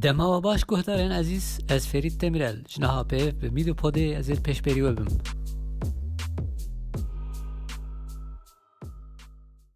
دما باش گهدارین عزیز از فرید تمیرل جناها پیف به میدو پوده از پیش بریوبم.